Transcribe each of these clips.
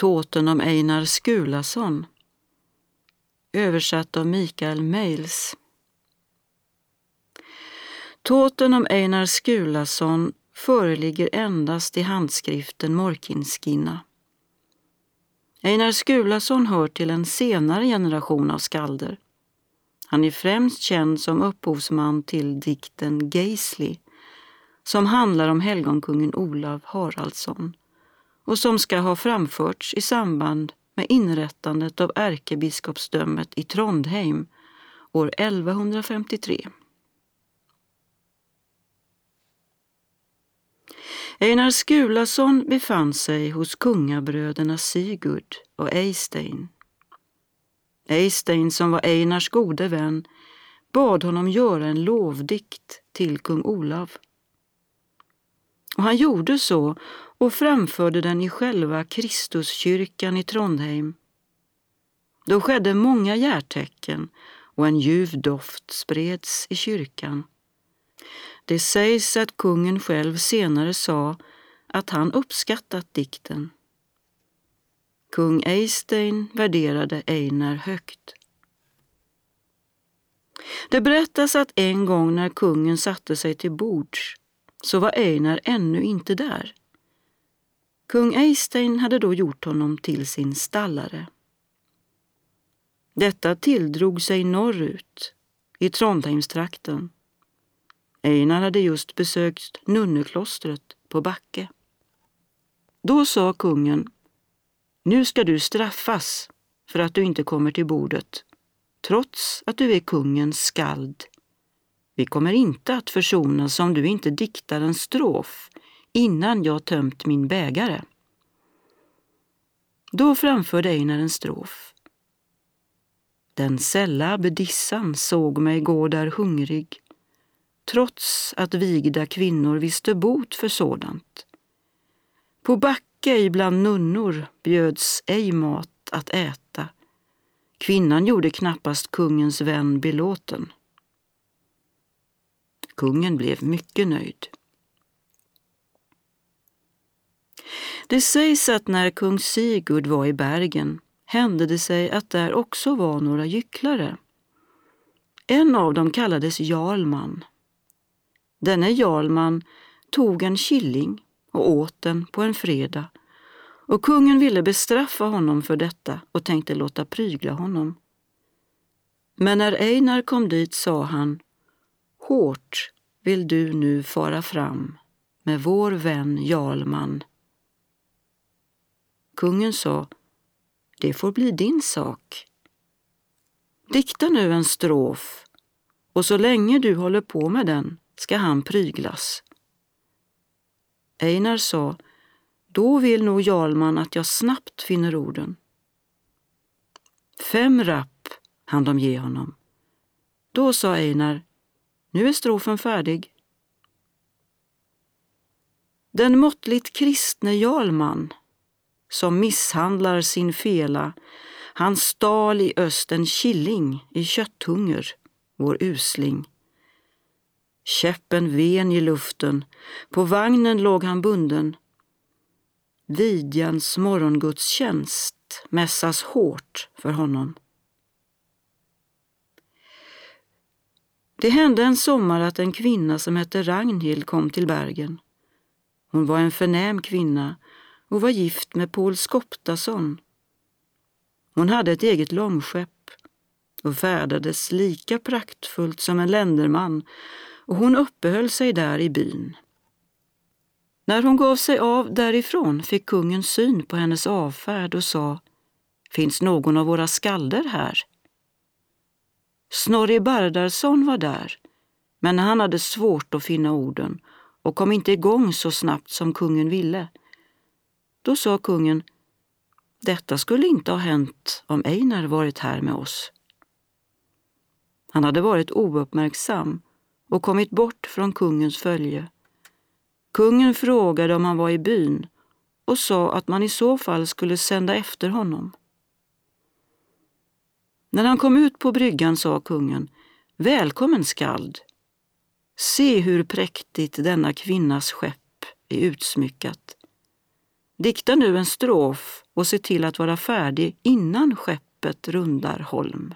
Tåten om Einar Skulason. Översatt av Mikael Meils. Tåten om Einar Skulason föreligger endast i handskriften Morkinskinna. Einar Skulason hör till en senare generation av skalder. Han är främst känd som upphovsman till dikten Geisli som handlar om helgonkungen Olav Haraldsson och som ska ha framförts i samband med inrättandet av ärkebiskopsdömet i Trondheim år 1153. Einar Skulason befann sig hos kungabröderna Sigurd och Eystein. Eystein, som var Einars gode vän, bad honom göra en lovdikt till kung Olav. Och han gjorde så och framförde den i själva Kristuskyrkan i Trondheim. Då skedde många järtecken och en ljuv doft spreds i kyrkan. Det sägs att kungen själv senare sa att han uppskattat dikten. Kung Eystein värderade Einar högt. Det berättas att en gång när kungen satte sig till bords så var Einar ännu inte där. Kung Eystein hade då gjort honom till sin stallare. Detta tilldrog sig norrut, i Trondheimstrakten. Einar hade just besökt nunneklostret på Backe. Då sa kungen, nu ska du straffas för att du inte kommer till bordet, trots att du är kungens skald. Vi kommer inte att försonas om du inte diktar en strof innan jag tömt min bägare. Då framförde Einar en strof. Den sälla buddhissan såg mig gå där hungrig, trots att vigda kvinnor visste bot för sådant. På backe ibland nunnor bjöds ej mat att äta. Kvinnan gjorde knappast kungens vän belåten. Kungen blev mycket nöjd. Det sägs att när kung Sigurd var i Bergen hände det sig att där också var några gycklare. En av dem kallades Jarlman. Denne Jarlman tog en killing och åt den på en fredag och kungen ville bestraffa honom för detta och tänkte låta prygla honom. Men när Einar kom dit sa han Hårt vill du nu fara fram med vår vän Jarlman Kungen sa, det får bli din sak. Dikta nu en strof och så länge du håller på med den ska han pryglas. Einar sa, då vill nog Jarlman att jag snabbt finner orden. Fem rapp hann de ge honom. Då sa Einar, nu är strofen färdig. Den måttligt kristne Jarlman som misshandlar sin fela. Han stal i öst en killing i kötthunger, vår usling. Käppen ven i luften, på vagnen låg han bunden. Vidjans morgongudstjänst mässas hårt för honom. Det hände en sommar att en kvinna som hette Ragnhild kom till Bergen. Hon var en förnäm kvinna och var gift med Paul Skoptason. Hon hade ett eget långskepp och färdades lika praktfullt som en länderman och hon uppehöll sig där i byn. När hon gav sig av därifrån fick kungen syn på hennes avfärd och sa Finns någon av våra skalder här? Snorri Bardarson var där, men han hade svårt att finna orden och kom inte igång så snabbt som kungen ville. Då sa kungen, detta skulle inte ha hänt om Einar varit här med oss. Han hade varit ouppmärksam och kommit bort från kungens följe. Kungen frågade om han var i byn och sa att man i så fall skulle sända efter honom. När han kom ut på bryggan sa kungen, Välkommen skald! Se hur präktigt denna kvinnas skepp är utsmyckat. Dikta nu en strof och se till att vara färdig innan skeppet rundar holm.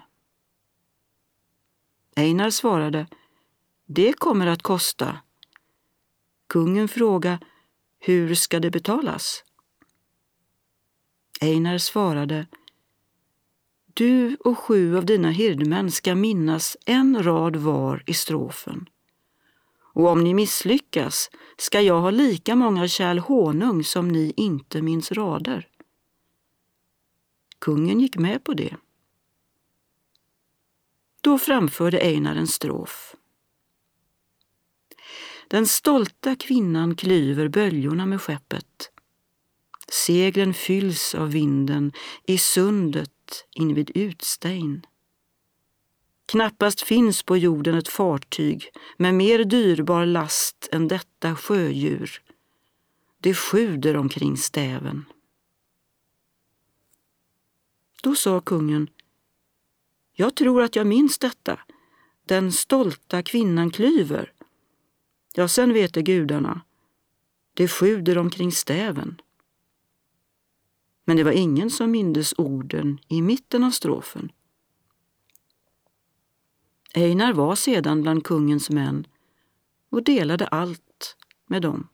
Einar svarade, det kommer att kosta. Kungen frågade, hur ska det betalas? Einar svarade, du och sju av dina hirdmän ska minnas en rad var i strofen. Och om ni misslyckas ska jag ha lika många kärl honung som ni inte minns rader. Kungen gick med på det. Då framförde Einar en strof. Den stolta kvinnan klyver böljorna med skeppet. Seglen fylls av vinden i sundet invid Utstein. Knappast finns på jorden ett fartyg med mer dyrbar last än detta sjödjur. Det sjuder omkring stäven. Då sa kungen, jag tror att jag minns detta. Den stolta kvinnan klyver. Ja, sen vet det gudarna. Det sjuder omkring stäven. Men det var ingen som mindes orden i mitten av strofen. Einar var sedan bland kungens män och delade allt med dem.